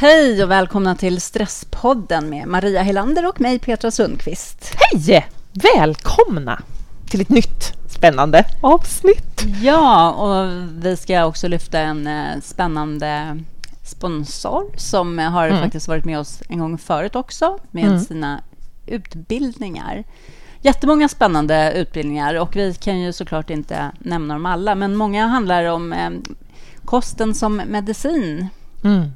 Hej och välkomna till Stresspodden med Maria Helander och mig Petra Sundqvist. Hej! Välkomna till ett nytt spännande avsnitt. Ja, och vi ska också lyfta en eh, spännande sponsor som har mm. faktiskt varit med oss en gång förut också med mm. sina utbildningar. Jättemånga spännande utbildningar och vi kan ju såklart inte nämna dem alla, men många handlar om eh, kosten som medicin. Mm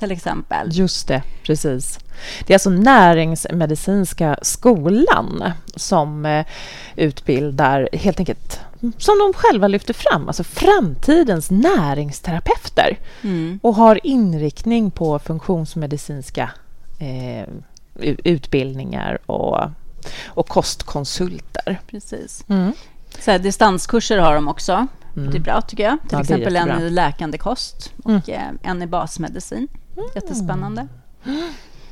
till exempel. Just det, precis. Det är alltså Näringsmedicinska skolan som eh, utbildar helt enkelt som de själva lyfter fram, alltså framtidens näringsterapeuter mm. och har inriktning på funktionsmedicinska eh, utbildningar och, och kostkonsulter. Precis. Mm. Så här, distanskurser har de också. Mm. Det är bra, tycker jag. Till ja, exempel en i läkande kost och mm. Eh, en i basmedicin. Mm. Jättespännande.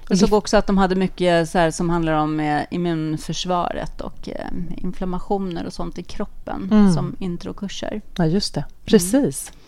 Jag såg också att de hade mycket så här, som handlar om eh, immunförsvaret och eh, inflammationer och sånt i kroppen mm. som introkurser. Ja, just det. Precis. Mm.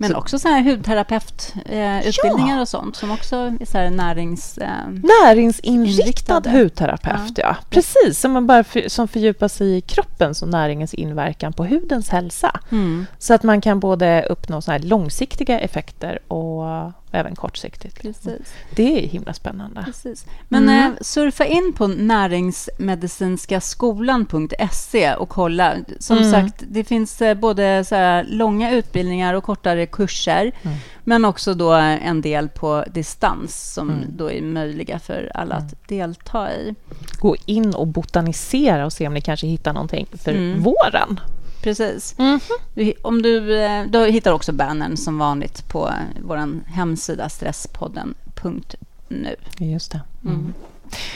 Men så. också så här hudterapeututbildningar eh, och sånt som också är så här närings... Eh, Näringsinriktad hudterapeut, ja. ja. Precis, som, man bara för, som fördjupar sig i kroppens och näringens inverkan på hudens hälsa. Mm. Så att man kan både uppnå så här långsiktiga effekter och även kortsiktigt. Precis. Det är himla spännande. Precis. Men mm. eh, surfa in på näringsmedicinskaskolan.se och kolla. Som mm. sagt, det finns eh, både så långa utbildningar och kortare kurser. Mm. Men också då en del på distans som mm. då är möjliga för alla att mm. delta i. Gå in och botanisera och se om ni kanske hittar någonting för mm. våren. Precis. Mm -hmm. om du, eh, du hittar också bannern som vanligt på vår hemsida stresspodden.nu. Just det. Mm. mm.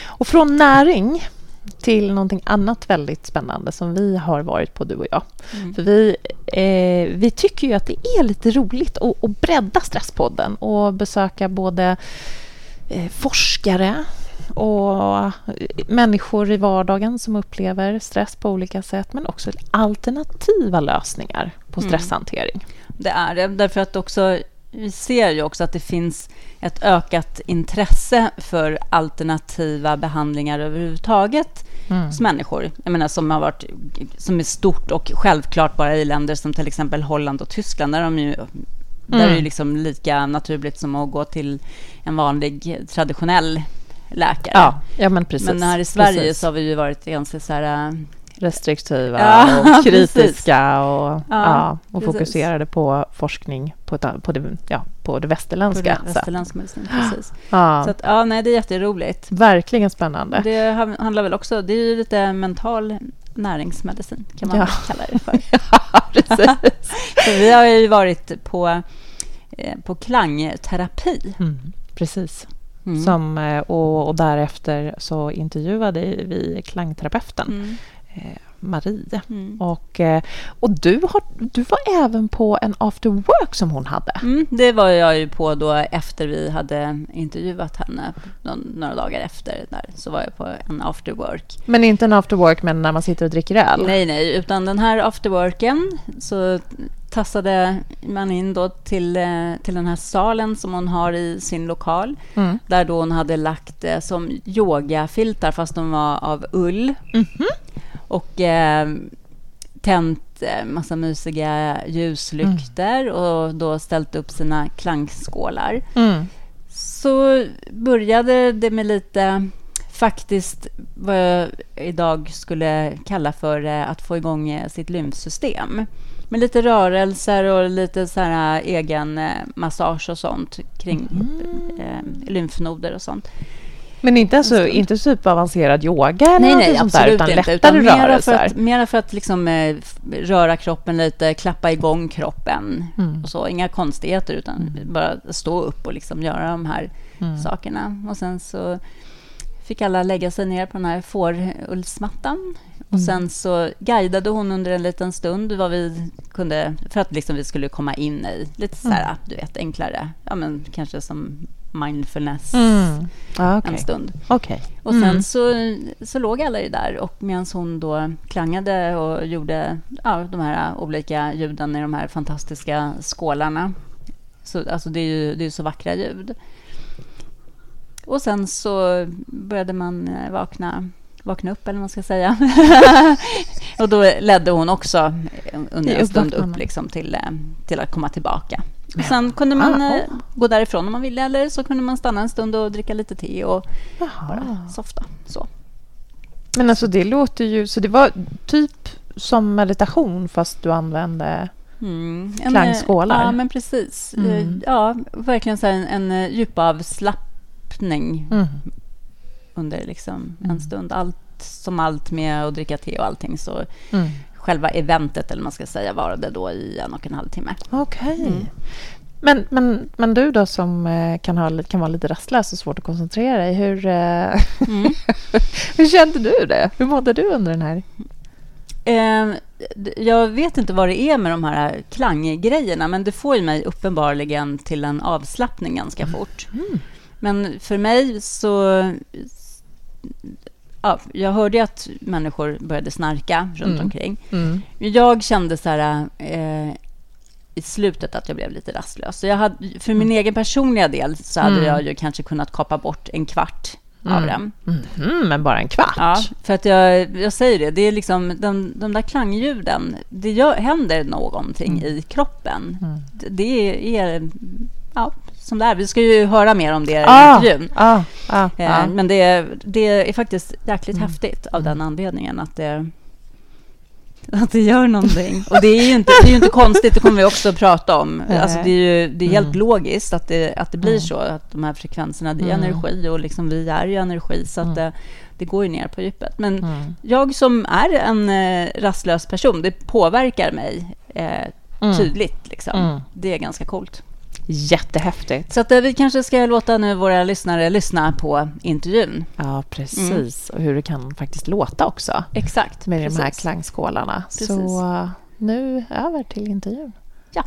Och från näring till någonting annat väldigt spännande som vi har varit på, du och jag. Mm. För vi, eh, vi tycker ju att det är lite roligt att, att bredda Stresspodden och besöka både eh, forskare och människor i vardagen som upplever stress på olika sätt men också alternativa lösningar på mm. stresshantering. Mm. Det är det, därför att också vi ser ju också att det finns ett ökat intresse för alternativa behandlingar överhuvudtaget mm. hos människor. Jag menar, som, har varit, som är stort och självklart bara i länder som till exempel Holland och Tyskland, där de ju där är det mm. liksom lika naturligt som att gå till en vanlig traditionell läkare. Ja, ja men precis. Men här i Sverige precis. så har vi ju varit ganska så här... Äh, Restriktiva ja, och kritiska och, ja, ja, och fokuserade på forskning på, ett, på, det, ja, på det västerländska. På det västerländska medicin, precis. Ja. Så att, ja, nej, det är jätteroligt. Verkligen spännande. Det handlar väl också, det är ju lite mental näringsmedicin, kan man kalla det för. ja, precis. vi har ju varit på, eh, på klangterapi. Mm, precis. Mm. Som, eh, och, och, därefter så intervjuade vi klangterapeuten mm. eh, Marie. Mm. Och, eh, och du, har, du var även på en after work som hon hade. Mm, det var jag ju på då efter vi hade intervjuat henne. Några dagar efter där, så var jag på en after work. Men inte en after work men när man sitter och dricker öl? Nej, nej, utan den här after worken så tassade man in då till, eh, till den här salen som hon har i sin lokal. Mm. Där då hon hade lagt eh, som yogafiltar, fast de var av ull. Mm -hmm. Och eh, tänt eh, massa mysiga ljuslykter mm. och då ställt upp sina klangskålar. Mm. Så började det med lite faktiskt vad jag idag skulle kalla för att få igång sitt lymfsystem med lite rörelser och lite så här äh, egen äh, massage och sånt kring mm. eh, lymfnoder och sånt. Men inte, alltså, inte superavancerad yoga eller nej, nej, sånt där, utan inte, lättare utan mera rörelser? För att, mera för att liksom, eh, röra kroppen lite, klappa igång kroppen mm. och så. Inga konstigheter, utan mm. bara stå upp och liksom göra de här mm. sakerna. Och sen så fick alla lägga sig ner på den här fårullsmattan. Och mm. sen så guidade hon under en liten stund vad vi kunde, för att liksom vi skulle komma in i lite så här, mm. du vet, enklare, ja men kanske som mindfulness mm. ah, okay. en stund. Okay. Och sen mm. så, så låg alla där och medan hon då klangade och gjorde ja, de här olika ljuden i de här fantastiska skålarna Så, alltså det är ju det är så vackra ljud. Och sen så började man eh, vakna, vakna upp, eller vad man ska säga. och då ledde hon också under en stund upp liksom till, eh, till att komma tillbaka. Och sen kunde man ah, oh. gå därifrån om man ville eller så kunde man stanna en stund och dricka lite te och Aha. bara softa. Så. Men alltså det låter ju... Så det var typ som meditation fast du använde mm. klangskålar? Ja, men precis. Mm. Ja, verkligen så en, en djupavslappning mm. Under liksom en mm. stund. Allt som allt med att dricka te och allting så mm. själva eventet, eller man ska säga, varade då i en och en halv timme. Okej. Okay. Mm. Men, men, men du då som eh, kan, ha, kan vara lite rastlös och svårt att koncentrera dig. Hur, eh, mm. hur kände du det? Hur mådde du under den här? Eh, jag vet inte vad det är med de här klanggrejerna men det får ju mig uppenbarligen till en avslappning ganska mm. fort. Mm. Men för mig så... Ja, jag hörde att människor började snarka runt mm. omkring. Mm. Jag kände så här... Eh, i slutet att jag blev lite rastlös. Så jag hade, för min mm. egen personliga del så hade mm. jag ju kanske kunnat kapa bort en kvart mm. av den. Mm. men bara en kvart? Ja, för att jag, jag säger det, det är liksom de, de där klangljuden, det gör, händer någonting mm. i kroppen. Mm. Det, det är, ja, som det är. Vi ska ju höra mer om det i ah, intervjun. Ah, ah, eh, men det, det är faktiskt jäkligt häftigt av den anledningen att det att det gör någonting. Och det är ju inte, det är ju inte konstigt, det kommer vi också att prata om. Alltså det är ju det är helt mm. logiskt att det, att det blir mm. så, att de här frekvenserna, det är mm. energi och liksom vi är ju energi, så att mm. det, det, går ju ner på djupet. Men mm. jag som är en eh, rastlös person, det påverkar mig eh, mm. tydligt. Liksom. Det är ganska coolt. Jättehäftigt. Så att, eh, vi kanske ska låta nu våra lyssnare lyssna på intervjun. Ja, precis. Mm. Och hur det kan faktiskt låta också. Exakt. Med precis. de här klangskålarna. Precis. Så uh, nu över till intervjun. Ja.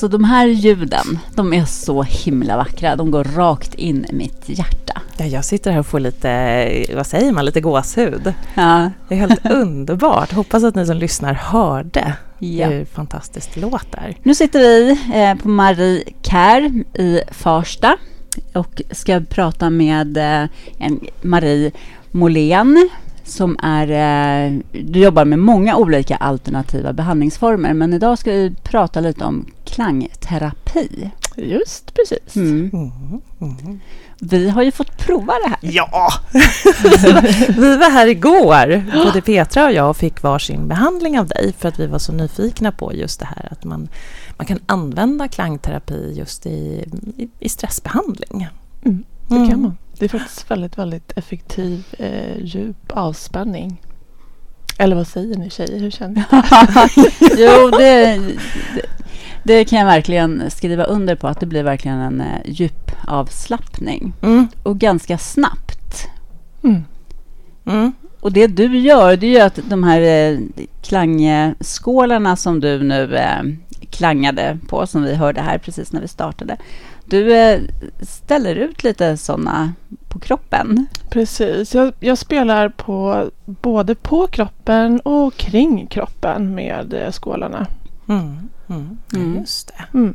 Alltså de här ljuden, de är så himla vackra. De går rakt in i mitt hjärta. Ja, jag sitter här och får lite, vad säger man, lite gåshud. Ja. Det är helt underbart. Hoppas att ni som lyssnar hörde ja. hur fantastiskt det låter. Nu sitter vi eh, på Marie Kär i Farsta och ska prata med eh, Marie Molén som är... Eh, du jobbar med många olika alternativa behandlingsformer men idag ska vi prata lite om klangterapi. Just precis. Mm. Mm. Mm. Vi har ju fått prova det här. Ja! vi var här igår, både Petra och jag, och fick varsin behandling av dig för att vi var så nyfikna på just det här att man, man kan använda klangterapi just i, i, i stressbehandling. Mm, det kan mm. man. Det är faktiskt väldigt, väldigt effektiv, eh, djup avspänning. Eller vad säger ni tjejer? Hur känner ni? jo, det, det, det, kan jag verkligen skriva under på. Att det blir verkligen en eh, djup avslappning. Mm. Och ganska snabbt. Mm. Mm. Och det du gör, det är ju att de här eh, klangskålarna som du nu eh, klangade på, som vi hörde här precis när vi startade. Du eh, ställer ut lite sådana på kroppen. Precis. Jag, jag, spelar på både på kroppen och kring kroppen med eh, skålarna. Mm. Mm. Mm. Just det. Mm.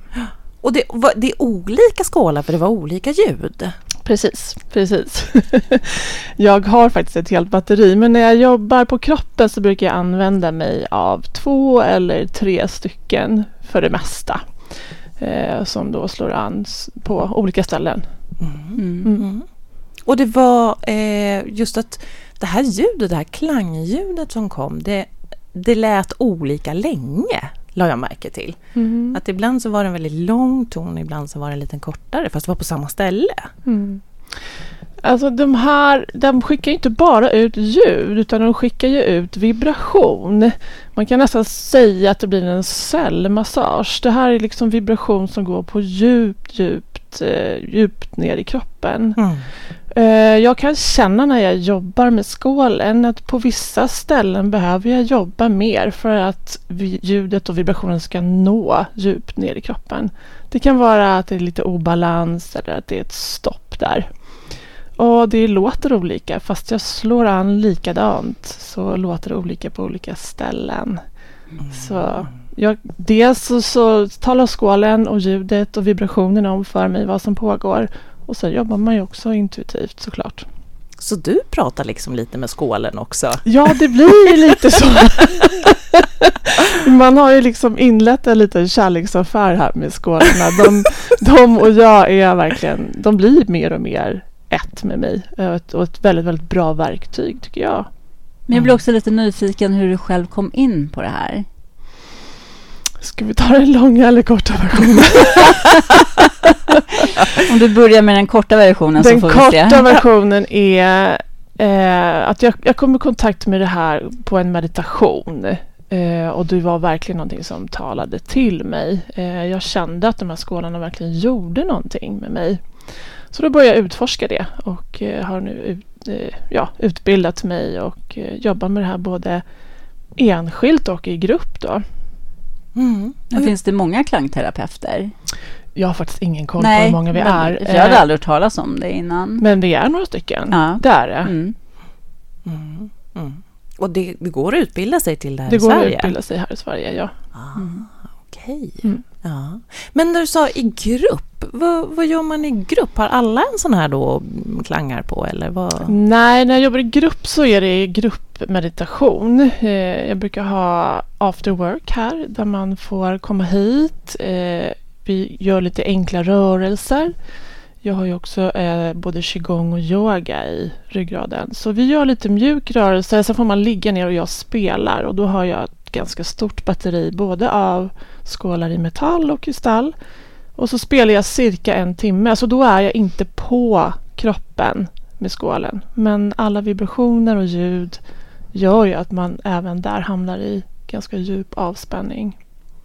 Och det, det, är olika skålar för det var olika ljud? Precis, precis. jag har faktiskt ett helt batteri men när jag jobbar på kroppen så brukar jag använda mig av två eller tre stycken för det mesta eh, som då slår an på olika ställen. Mm. Mm. Mm. Och det var eh, just att det här ljudet, det här klangljudet som kom, det, det lät olika länge, la jag märke till. Mm. Att ibland så var det en väldigt lång ton, ibland så var det en lite kortare, fast det var på samma ställe. Mm. Alltså de här, de skickar inte bara ut ljud utan de skickar ju ut vibration. Man kan nästan säga att det blir en cellmassage. Det här är liksom vibration som går på djupt, djupt, eh, djupt ner i kroppen. Mm. Eh, jag kan känna när jag jobbar med skålen att på vissa ställen behöver jag jobba mer för att ljudet och vibrationen ska nå djupt ner i kroppen. Det kan vara att det är lite obalans eller att det är ett stopp där. Och det låter olika. Fast jag slår an likadant så låter det olika på olika ställen. Mm. Så jag, dels så, så talar skålen och ljudet och vibrationen om för mig vad som pågår. Och så jobbar man ju också intuitivt såklart. Så du pratar liksom lite med skålen också? Ja, det blir ju lite så. Man har ju liksom inlett en liten kärleksaffär här med skålarna. De, de och jag är verkligen, de blir mer och mer ett med mig. Och ett väldigt, väldigt bra verktyg tycker jag. Men jag blir också lite nyfiken hur du själv kom in på det här. Ska vi ta den långa eller korta versionen? Om du börjar med den korta versionen den så får vi se. Den korta versionen är eh, att jag, jag kom i kontakt med det här på en meditation. Eh, och det var verkligen någonting som talade till mig. Eh, jag kände att de här skålarna verkligen gjorde någonting med mig. Så då började jag utforska det och eh, har nu ut, eh, ja, utbildat mig och eh, jobbar med det här både enskilt och i grupp. Då. Mm. Finns det många klangterapeuter? Jag har faktiskt ingen koll Nej, på hur många vi är. Jag hade aldrig hört talas om det innan. Men vi är några stycken. Ja. Det är det. Mm. Mm. Mm. Och det, det, går att utbilda sig till det här det i Sverige? Det går att utbilda sig här i Sverige, ja. Ah, Okej. Okay. Mm. Ja. Men när du sa i grupp, vad, vad, gör man i grupp? Har alla en sån här då klangar på eller vad? Nej, när jag jobbar i grupp så är det gruppmeditation. Eh, jag brukar ha after work här där man får komma hit. Vi gör lite enkla rörelser. Jag har ju också eh, både qigong och yoga i ryggraden. Så vi gör lite mjuk rörelse, sen får man ligga ner och jag spelar och då har jag ett ganska stort batteri både av skålar i metall och kristall. Och så spelar jag cirka en timme, så då är jag inte på kroppen med skålen. Men alla vibrationer och ljud gör ju att man även där hamnar i ganska djup avspänning.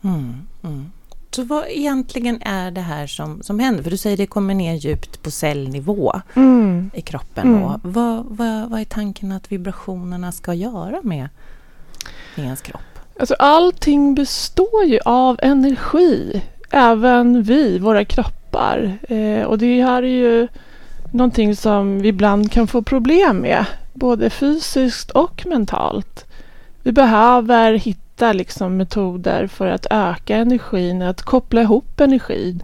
Mm, mm. Så vad egentligen är det här som, som händer? För du säger det kommer ner djupt på cellnivå mm. i kroppen. Mm. Vad, vad, vad är tanken att vibrationerna ska göra med, med ens kropp? Alltså allting består ju av energi. Även vi, våra kroppar. Eh, och det här är ju någonting som vi ibland kan få problem med. Både fysiskt och mentalt. Vi behöver hitta liksom metoder för att öka energin, att koppla ihop energin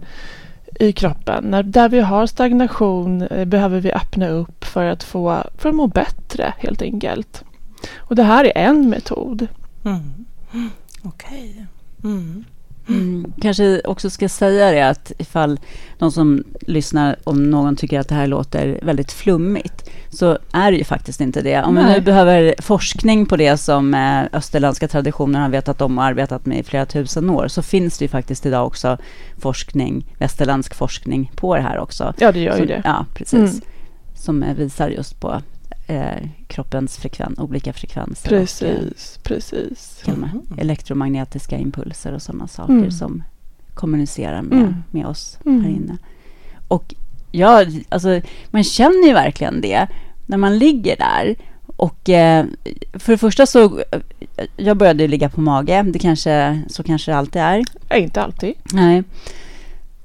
i kroppen. När, där vi har stagnation eh, behöver vi öppna upp för att få för att må bättre helt enkelt. Och det här är en metod. Mm. Okej. Okay. Mm. Mm. Kanske också ska säga det att ifall de som lyssnar, om någon tycker att det här låter väldigt flummigt, så är det ju faktiskt inte det. Om Nej. vi nu behöver forskning på det som eh, österländska traditioner har vetat om och arbetat med i flera tusen år, så finns det ju faktiskt idag också forskning, västerländsk forskning på det här också. Ja, det gör som, ju det. Ja, precis. Mm. Som visar just på eh, kroppens frekven, olika frekvenser. Precis, och, precis. Mm. Elektromagnetiska impulser och sådana saker mm. som kommunicerar med, mm. med oss här mm. inne. Och ja, alltså, man känner ju verkligen det när man ligger där. Och eh, för det första så, jag började ligga på mage. Det kanske, så kanske det alltid är. Ja, inte alltid. Nej.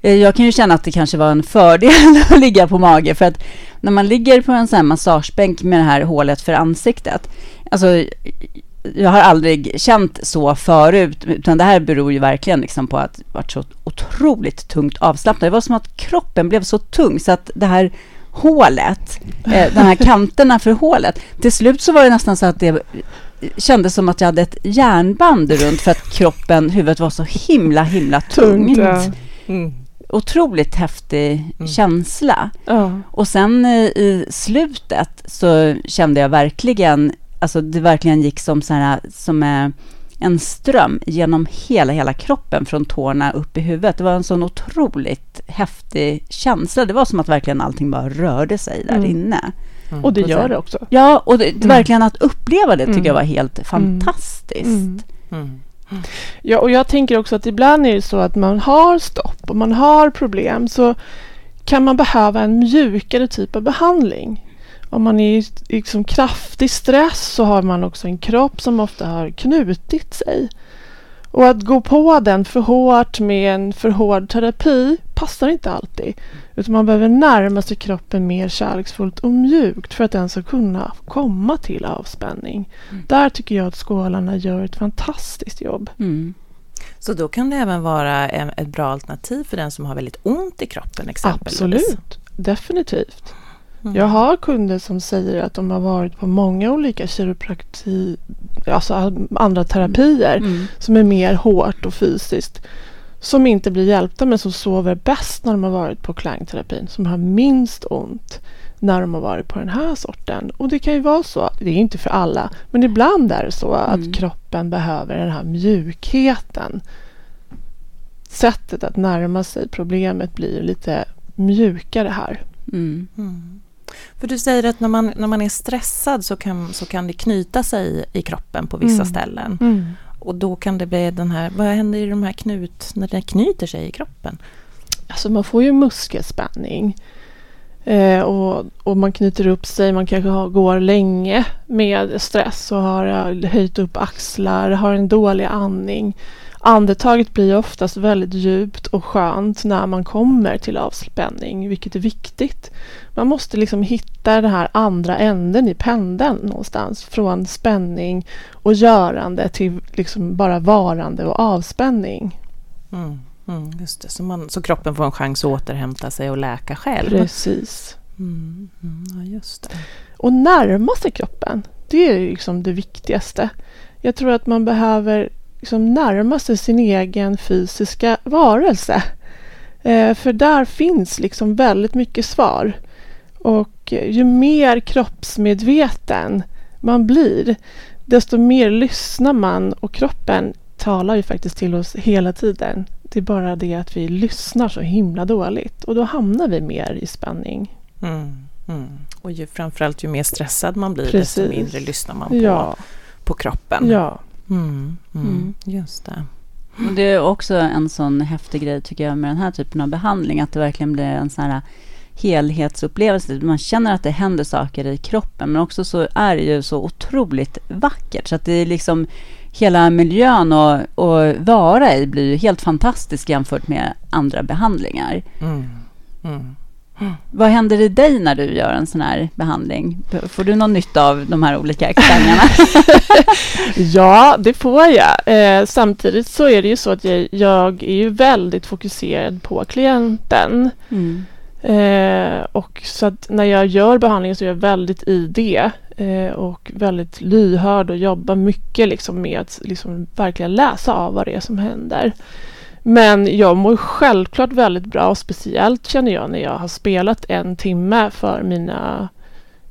Eh, jag kan ju känna att det kanske var en fördel att ligga på mage för att när man ligger på en sån här massagebänk med det här hålet för ansiktet. Alltså, jag har aldrig känt så förut, utan det här beror ju verkligen liksom på att det varit så otroligt tungt avslappnat. Det var som att kroppen blev så tung så att det här hålet, eh, de här kanterna för hålet, till slut så var det nästan så att det kändes som att jag hade ett järnband runt för att kroppen, huvudet var så himla, himla tungt. tungt mm otroligt häftig mm. känsla. Oh. Och sen i slutet så kände jag verkligen, alltså det verkligen gick som, så här, som en ström genom hela, hela kroppen från tårna upp i huvudet. Det var en sån otroligt häftig känsla. Det var som att verkligen allting bara rörde sig där mm. inne. Mm. Och det gör det också. Ja, och det, mm. verkligen att uppleva det tycker jag mm. var helt mm. fantastiskt. Ja, och jag tänker också att ibland är det så att man har stopp och man har problem. Så kan man behöva en mjukare typ av behandling. Om man är i liksom kraftig stress så har man också en kropp som ofta har knutit sig. Och att gå på den för hårt med en för hård terapi passar inte alltid. Utan man behöver närma sig kroppen mer kärleksfullt och mjukt för att den ska kunna komma till avspänning. Mm. Där tycker jag att skålarna gör ett fantastiskt jobb. Mm. Så då kan det även vara ett bra alternativ för den som har väldigt ont i kroppen exempelvis? Absolut, definitivt. Mm. Jag har kunder som säger att de har varit på många olika kiroprakti, alltså andra terapier mm. som är mer hårt och fysiskt. Som inte blir hjälpta men som sover bäst när de har varit på klangterapin. Som har minst ont när de har varit på den här sorten. Och det kan ju vara så, det är inte för alla, men ibland är det så att mm. kroppen behöver den här mjukheten. Sättet att närma sig problemet blir lite mjukare här. Mm. Mm. För du säger att när man, när man är stressad så kan, så kan det knyta sig i kroppen på vissa mm. ställen. Mm. Och då kan det bli den här, vad händer i de här knut, när det knyter sig i kroppen? Alltså man får ju muskelspänning. Eh, och, och, man knyter upp sig, man kanske har, går länge med stress och har uh, höjt upp axlar, har en dålig andning. Andetaget blir oftast väldigt djupt och skönt när man kommer till avspänning, vilket är viktigt. Man måste liksom hitta den här andra änden i pendeln någonstans. Från spänning och görande till liksom bara varande och avspänning. Mm, mm, just det. Så, man, så kroppen får en chans att återhämta sig och läka själv. Precis. Mm, mm ja, just det. Och närma sig kroppen, det är liksom det viktigaste. Jag tror att man behöver liksom närma sig sin egen fysiska varelse. Eh, för där finns liksom väldigt mycket svar. Och ju mer kroppsmedveten man blir, desto mer lyssnar man och kroppen talar ju faktiskt till oss hela tiden. Det är bara det att vi lyssnar så himla dåligt och då hamnar vi mer i spänning. Mm, mm. Och ju, framförallt ju mer stressad man blir Precis. desto mindre lyssnar man på, ja. på kroppen. Ja. Mm, mm, mm, just det. Och det är också en sån häftig grej tycker jag med den här typen av behandling, att det verkligen blir en sån här helhetsupplevelse. Man känner att det händer saker i kroppen, men också så är det ju så otroligt vackert, så att det är liksom hela miljön och, och vara i blir ju helt fantastisk jämfört med andra behandlingar. Mm. Mm. Vad händer i dig när du gör en sån här behandling? Får du någon nytta av de här olika klängarna? ja, det får jag. Eh, samtidigt så är det ju så att jag, jag är ju väldigt fokuserad på klienten. Mm. Eh, och så att när jag gör behandlingen så är jag väldigt i det eh, och väldigt lyhörd och jobbar mycket liksom med att liksom verkligen läsa av vad det är som händer. Men jag mår självklart väldigt bra och speciellt känner jag när jag har spelat en timme för mina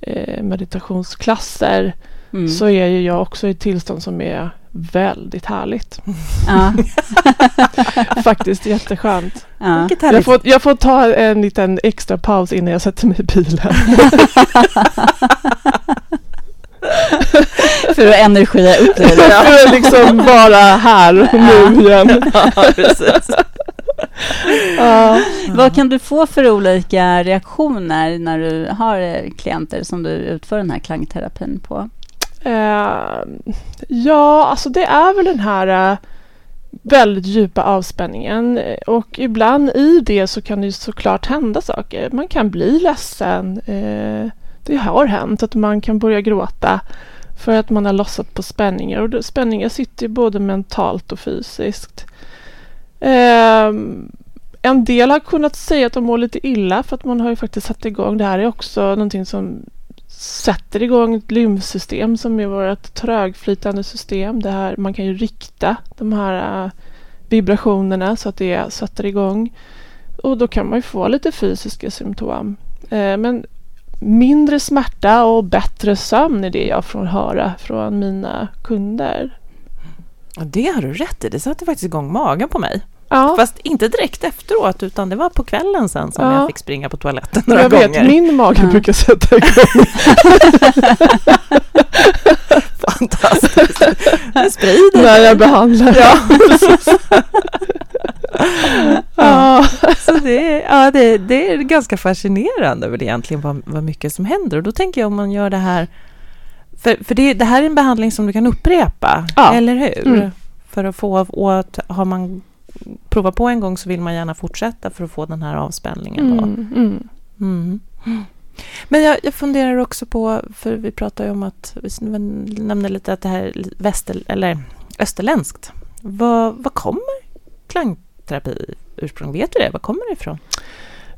eh, meditationsklasser mm. så är ju jag också i ett tillstånd som är väldigt härligt. Ja. Faktiskt jätteskönt. Ja. Jag, får, jag får ta en liten extra paus innan jag sätter mig i bilen. För att energia upp det. För att liksom vara här och nu igen. Ja, Vad kan du få för olika reaktioner när du har klienter som du utför den här klangterapin på? Uh, ja, alltså det är väl den här uh, väldigt djupa avspänningen och ibland i det så kan det såklart hända saker. Man kan bli ledsen. Uh, det har hänt att man kan börja gråta för att man har lossat på spänningar och spänningar sitter ju både mentalt och fysiskt. Ehm, en del har kunnat säga att de mår lite illa för att man har ju faktiskt satt igång. Det här är också någonting som sätter igång ett lymfsystem som är vårt trögflytande system. Det här, man kan ju rikta de här uh, vibrationerna så att det sätter igång. Och då kan man ju få lite fysiska symptom. Uh, men mindre smärta och bättre sömn är det jag får höra från mina kunder. Det har du rätt i. Det satte faktiskt igång magen på mig. Ja. Fast inte direkt efteråt, utan det var på kvällen sen som ja. jag fick springa på toaletten några jag gånger. Jag vet, min mage ja. brukar sätta igång. Fantastiskt. Det sprider När jag behandlar. Ja, ja. Så det, ja, det, det är ganska fascinerande väl egentligen vad, vad mycket som händer. Och då tänker jag om man gör det här... För, för det, det här är en behandling som du kan upprepa, Ja. eller hur? Mm. För att få... Att har man provat på en gång så vill man gärna fortsätta för att få den här avspänningen. Då. Mm, mm. Mm. Men jag, jag funderar också på, för vi pratar ju om att, vi nämnde lite att det här är väster, eller österländskt. Vad, vad kommer klangterapi ursprung? Vet du det? Var kommer det ifrån?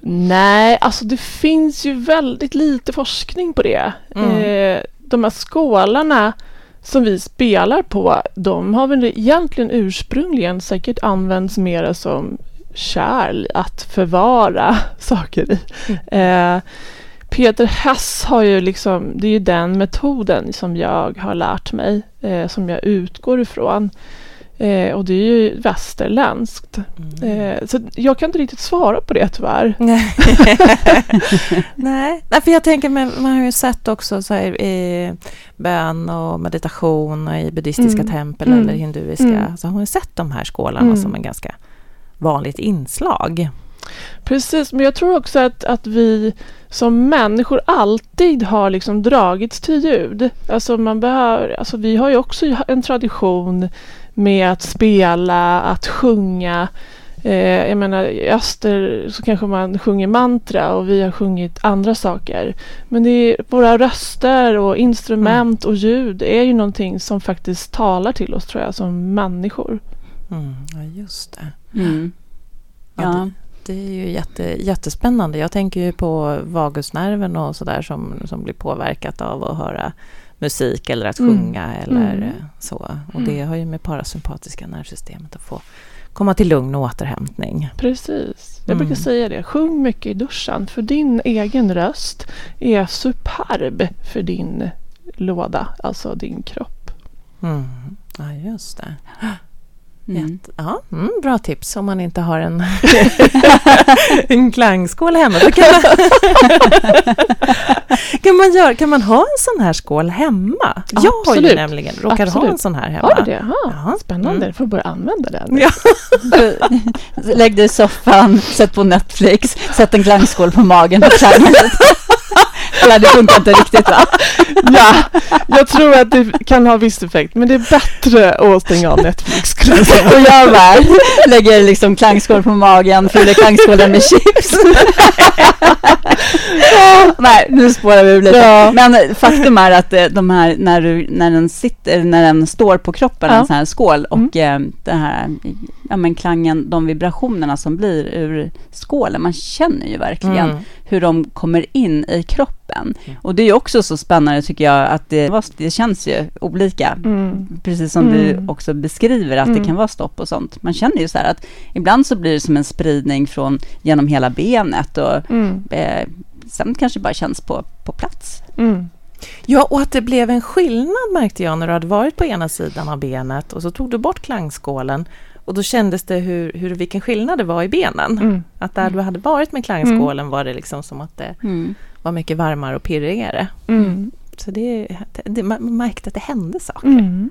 Nej, alltså det finns ju väldigt lite forskning på det. Mm. Eh, de här skålarna som vi spelar på, de har väl egentligen ursprungligen säkert använts mer som kärl att förvara saker i. Eh, Peter Hess har ju liksom, det är ju den metoden som jag har lärt mig, eh, som jag utgår ifrån. Eh, och det är ju västerländskt. Eh, så jag kan inte riktigt svara på det tyvärr. Nej. Nej, för jag tänker, men man har ju sett också så här, i bön och meditation och i buddhistiska Mm. tempel Mm. eller hinduiska, Mm. så har man ju sett de här skålarna Mm. som en ganska vanligt inslag. Precis, men jag tror också att, att vi som människor alltid har liksom dragits till ljud. Alltså man behöver, alltså vi har ju också en tradition med att spela, att sjunga. Eh, jag menar i öster så kanske man sjunger mantra och vi har sjungit andra saker. Men det är, våra röster och instrument och ljud är ju någonting som faktiskt talar till oss tror jag som människor. Mm, ja, just det. Mm. Ja, Ja. det, det är ju jätte, jättespännande. Jag tänker ju på vagusnerven och sådär som, som blir påverkat av att höra musik eller att Mm. sjunga eller Mm. så. Och det har ju med parasympatiska nervsystemet att få komma till lugn och återhämtning. Precis. Jag Mm. brukar säga det. Sjung mycket i duschen för din egen röst är superb för din låda, alltså din kropp. Mm. Ja, just det. Mm. Ja, mm, bra tips om man inte har en, en klangskål hemma. Kan, man, kan, man göra, kan man ha en sån här skål hemma? Jag har ju nämligen råkar ha Absolut. en sån här hemma. Har du det? Ja, Ja. Spännande. Mm. Får börja använda den. Ja. Lägg dig i soffan, sätt på Netflix, sätt en klangskål på magen och lite. Eller det funkar inte riktigt va? ja, jag tror att det kan ha viss effekt men det är bättre att stänga av Netflix. skulle jag säga. Och jag bara lägger liksom klangskål på magen, fyller klangskålen med chips. Nej, nu spårar vi lite. Ja. Men faktum är att eh, de här, när, du, när den sitter, när den står på kroppen, Ja. en sån här skål, och eh, den här ja, men klangen, de vibrationerna som blir ur skålen, man känner ju verkligen Mm. hur de kommer in i kroppen. Och det är ju också så spännande tycker jag, att det, det känns ju olika. Mm. Precis som Mm. du också beskriver att det Mm. kan vara stopp och sånt. Man känner ju så här att ibland så blir det som en spridning från genom hela benet och Mm. eh, sen kanske bara känns på, på plats. Mm. Ja, och att det blev en skillnad märkte jag när du hade varit på ena sidan av benet och så tog du bort klangskålen och då kändes det hur, hur vilken skillnad det var i benen. Mm. Att där du hade varit med klangskålen var det liksom som att det Mm. var mycket varmare och pirrigare. Mm. Så det, det, man märkte att det hände saker. Mm.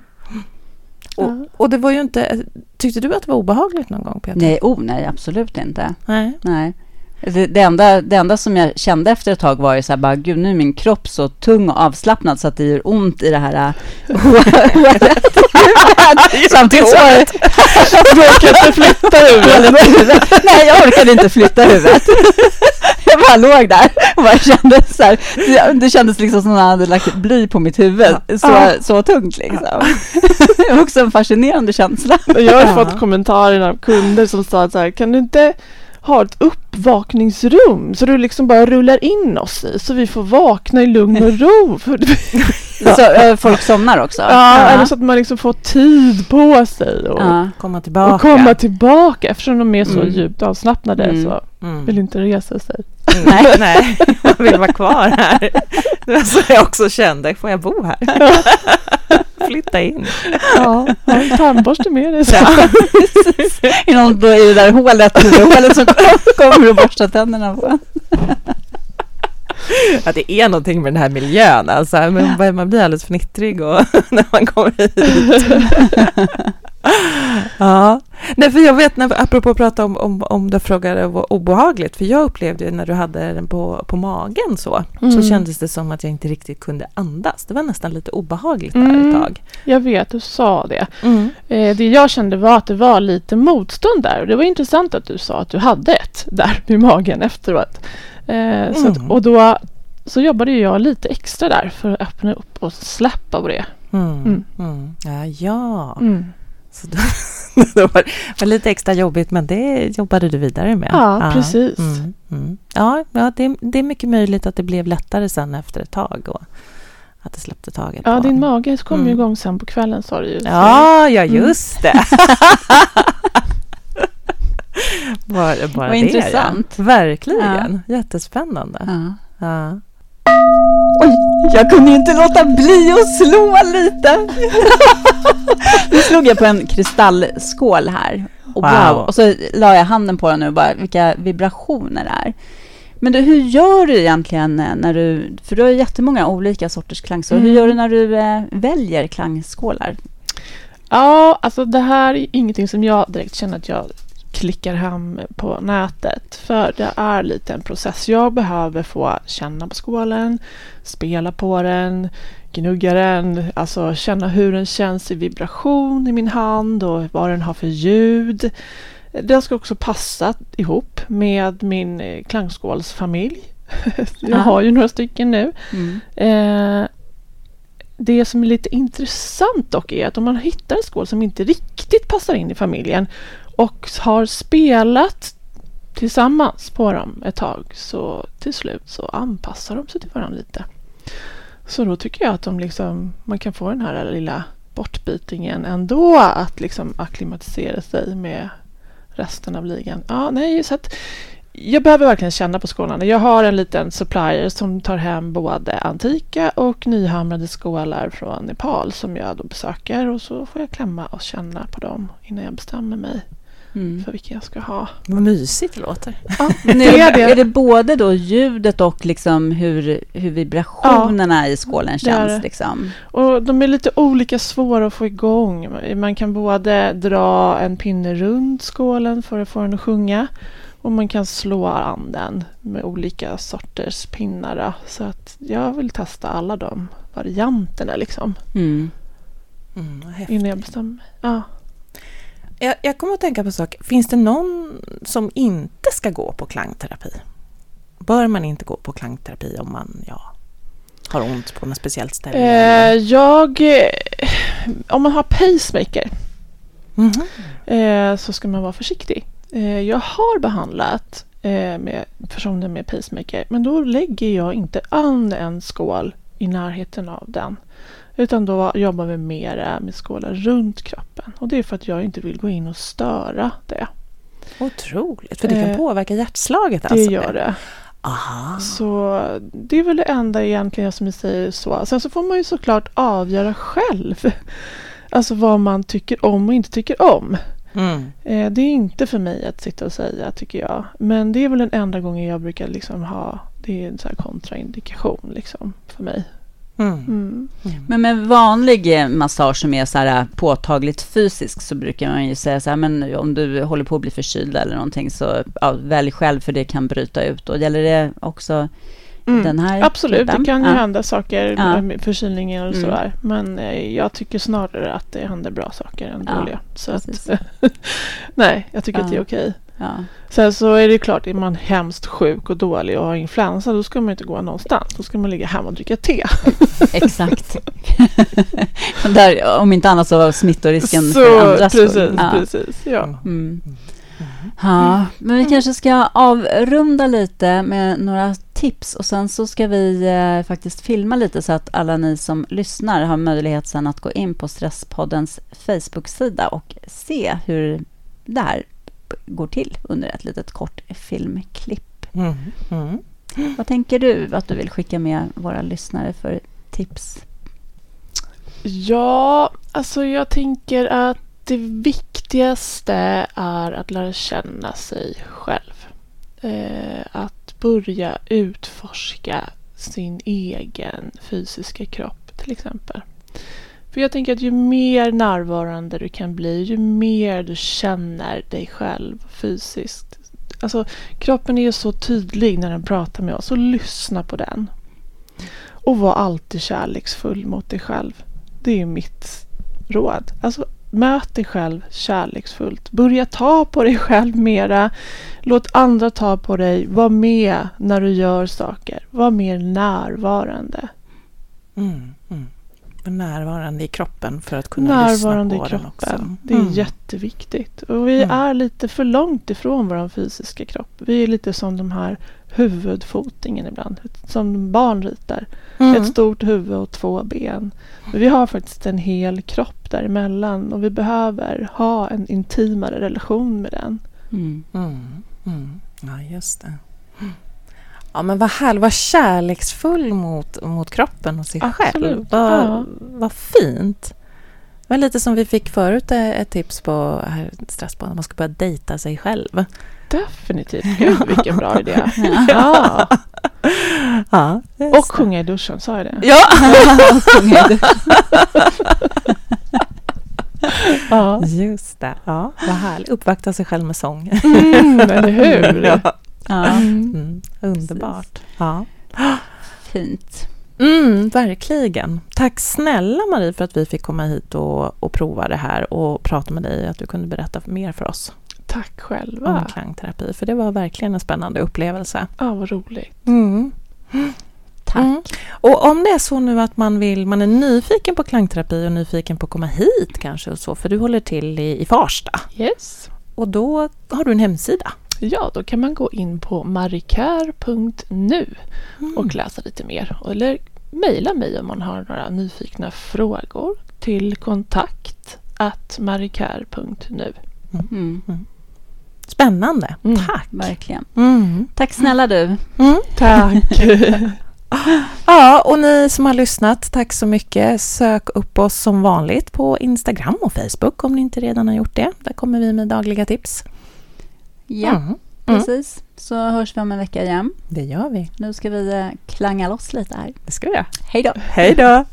Och, och det var ju inte... Tyckte du att det var obehagligt någon gång, Peter? Nej, oh, nej, absolut inte. Nej. Nej. Det, det, enda, det enda som jag kände efter ett tag var ju så här, bara, gud nu är min kropp så tung och avslappnad så att det gör ont i det här äh, håret. Samtidigt så var det... Du orkar inte flytta huvudet. Nej, jag orkade inte flytta huvudet. Jag bara låg där och bara kände så här, det, det kändes liksom som att han hade lagt bly på mitt huvud. Så, Ja. så tungt liksom. Det var också en fascinerande känsla. Jag har fått kommentarer av kunder som sa så här, kan du inte ha ett uppvakningsrum så du liksom bara rullar in oss i så vi får vakna i lugn och ro. För, Så, eh, folk somnar också. ja, Eller så att man liksom får tid på sig och, Ja. Komma tillbaka. och komma tillbaka eftersom de är så Mm. djupt avslappnade Mm. så Mm. vill inte resa sig. Nej. Nej, man vill vara kvar här. Det var så jag också kände. Får jag bo här? Flytta in. Ja, ha en tandborste med dig. Ja. I, någon, då i det där hålet, hålet som kommer och borstar tänderna på. Att det är någonting med den här miljön. Alltså, men man blir alldeles fnittrig och, när man kommer hit. Ja, Nej, för jag vet, när, apropå att prata om, om, om du frågade vad obehagligt, för jag upplevde när du hade den på, på magen så, mm. så kändes det som att jag inte riktigt kunde andas. Det var nästan lite obehagligt där mm. ett tag. Jag vet, du sa det. Mm. Eh, det jag kände var att det var lite motstånd där. Och det var intressant att du sa att du hade ett där i magen efteråt. Eh, så att, mm. och då så jobbade jag lite extra där för att öppna upp och släppa på det. Mm. Mm. Ja, ja. Så då, det var, var, lite extra jobbigt, men det jobbade du vidare med. Ja, ja. precis. Mm, mm. Ja, ja det, det, är mycket möjligt att det blev lättare sen efter ett tag. Och att det släppte taget. Ja, din mage kom mm. ju igång sen på kvällen sa du ju. Ja, ja mm. just det. bara, bara Vad det, intressant. Ja. Verkligen. Ja. Jättespännande. Ja. Oj, jag kunde ju inte låta bli att slå lite. nu slog jag på en kristallskål här. Och, wow. wow. och så la jag handen på den nu bara vilka vibrationer det är. Men du, hur gör du egentligen när du, för du har jättemånga olika sorters klangskålar. Mm. Hur gör du när du eh, väljer klangskålar? Ja, alltså det här är ingenting som jag direkt känner att jag klickar hem på nätet. För det är lite en process. Jag behöver få känna på skålen, spela på den, gnugga den, alltså känna hur den känns i vibration i min hand och vad den har för ljud. Den ska också passa ihop med min eh, klangskålsfamilj. Jag har ju några stycken nu. Mm. Eh, det som är lite intressant dock är att om man hittar en skål som inte riktigt passar in i familjen och har spelat tillsammans på dem ett tag så till slut så anpassar de sig till varandra lite. Så då tycker jag att de liksom, man kan få den här lilla bortbytingen ändå att liksom akklimatisera sig med resten av ligan. Ja, nej, så att jag behöver verkligen känna på skålarna. Jag har en liten supplier som tar hem både antika och nyhamrade skålar från Nepal som jag då besöker och så får jag klämma och känna på dem innan jag bestämmer mig mm. för vilken jag ska ha. Vad mysigt det låter. Ja, nu är, det. är det både då ljudet och liksom hur, hur vibrationerna ja, i skålen känns? Liksom? Och de är lite olika svåra att få igång. Man kan både dra en pinne runt skålen för att få den att sjunga och man kan slå an den med olika sorters pinnar. Så att jag vill testa alla de varianterna liksom. Mm. Mm, innan jag bestämmer mig. Ja. Jag, jag kommer att tänka på en sak. Finns det någon som inte ska gå på klangterapi? Bör man inte gå på klangterapi om man ja, har ont på något speciellt ställe? Eh, jag... Om man har pacemaker mm -hmm. eh, så ska man vara försiktig. Eh, jag har behandlat eh, med personer med pacemaker men då lägger jag inte an en skål i närheten av den. Utan då jobbar vi mer med skålar runt kroppen. Och det är för att jag inte vill gå in och störa det. Otroligt, för det kan eh, påverka hjärtslaget alltså? Det gör det. Aha. Så det är väl det enda egentligen som jag säger så. Sen så får man ju såklart avgöra själv. Alltså vad man tycker om och inte tycker om. Mm. Eh, det är inte för mig att sitta och säga tycker jag. Men det är väl den enda gången jag brukar liksom ha, det är en här kontraindikation liksom för mig. Mm. Mm. Men med vanlig eh, massage som är så här eh, påtagligt fysisk så brukar man ju säga så här, men om du håller på att bli förkyld eller någonting så ja, välj själv för det kan bryta ut. Och gäller det också mm. den här Absolut, typen? det kan ju ja. hända saker ja. med förkylningen och mm. sådär. Men eh, jag tycker snarare att det händer bra saker än dåliga. Så att, nej, jag tycker att det är okej. Ja. Sen så är det klart, är man hemskt sjuk och dålig och har influensa då ska man inte gå någonstans. Då ska man ligga hemma och dricka te. Exakt. Där, om inte annat så var smittorisken så, för andra precis, ja. precis, ja. Mm. Ja, men vi kanske ska avrunda lite med några tips och sen så ska vi eh, faktiskt filma lite så att alla ni som lyssnar har möjlighet sen att gå in på Stresspoddens Facebook-sida och se hur det här går till under ett litet kort filmklipp. Mm. Mm. Vad tänker du att du vill skicka med våra lyssnare för tips? Ja, alltså jag tänker att det viktigaste är att lära känna sig själv. Eh, att börja utforska sin egen fysiska kropp till exempel. För jag tänker att ju mer närvarande du kan bli, ju mer du känner dig själv fysiskt. Alltså kroppen är ju så tydlig när den pratar med oss, så lyssna på den. Och var alltid kärleksfull mot dig själv. Det är mitt råd. Alltså möt dig själv kärleksfullt. Börja ta på dig själv mera. Låt andra ta på dig. Var med när du gör saker. Var mer närvarande. Mm, mm. Närvarande i kroppen för att kunna närvarande lyssna på i kroppen. den också. Det är mm. jätteviktigt. Och vi mm. är lite för långt ifrån vår fysiska kropp. Vi är lite som de här huvudfotingen ibland. Som barn ritar. Mm. Ett stort huvud och två ben. Men vi har faktiskt en hel kropp däremellan och vi behöver ha en intimare relation med den. Mm. Mm. mm. Ja, just det. Ja, men vad härligt. Vad kärleksfull mot, mot kroppen och sig Absolut. själv. Vad, ja. vad fint. Var lite som vi fick förut eh, ett tips på här att man ska börja dejta sig själv. Definitivt. Gud, vilken bra idé. Ja. ja. och sjunga i duschen, sa jag det? Ja! ja. Just det. Ja, vad härligt. Uppvakta sig själv med sång. Mm, eller hur? Ja. Ja. Mm, underbart. Ja. Fint. Mm, verkligen. Tack snälla Marie för att vi fick komma hit och, och prova det här och prata med dig, att du kunde berätta mer för oss. Tack själva. Om klangterapi, för det var verkligen en spännande upplevelse. Ja, vad roligt. Mm. Tack. Mm. Och om det är så nu att man vill, man är nyfiken på klangterapi och nyfiken på att komma hit kanske och så, för du håller till i, i Farsta. Yes. Och då har du en hemsida. Ja, då kan man gå in på marikär.nu mm. och läsa lite mer. Eller mejla mig om man har några nyfikna frågor till kontakt marikär.nu. Mm. Mm. Spännande. Mm. Tack. Verkligen. Mm. Tack snälla du. Mm. Tack. ja, och ni som har lyssnat, tack så mycket. Sök upp oss som vanligt på Instagram och Facebook om ni inte redan har gjort det. Där kommer vi med dagliga tips. Ja, mm. precis. Så hörs vi om en vecka igen. Det gör vi. Nu ska vi eh, klanga loss lite här. Det ska vi göra. Hej då. Hej då.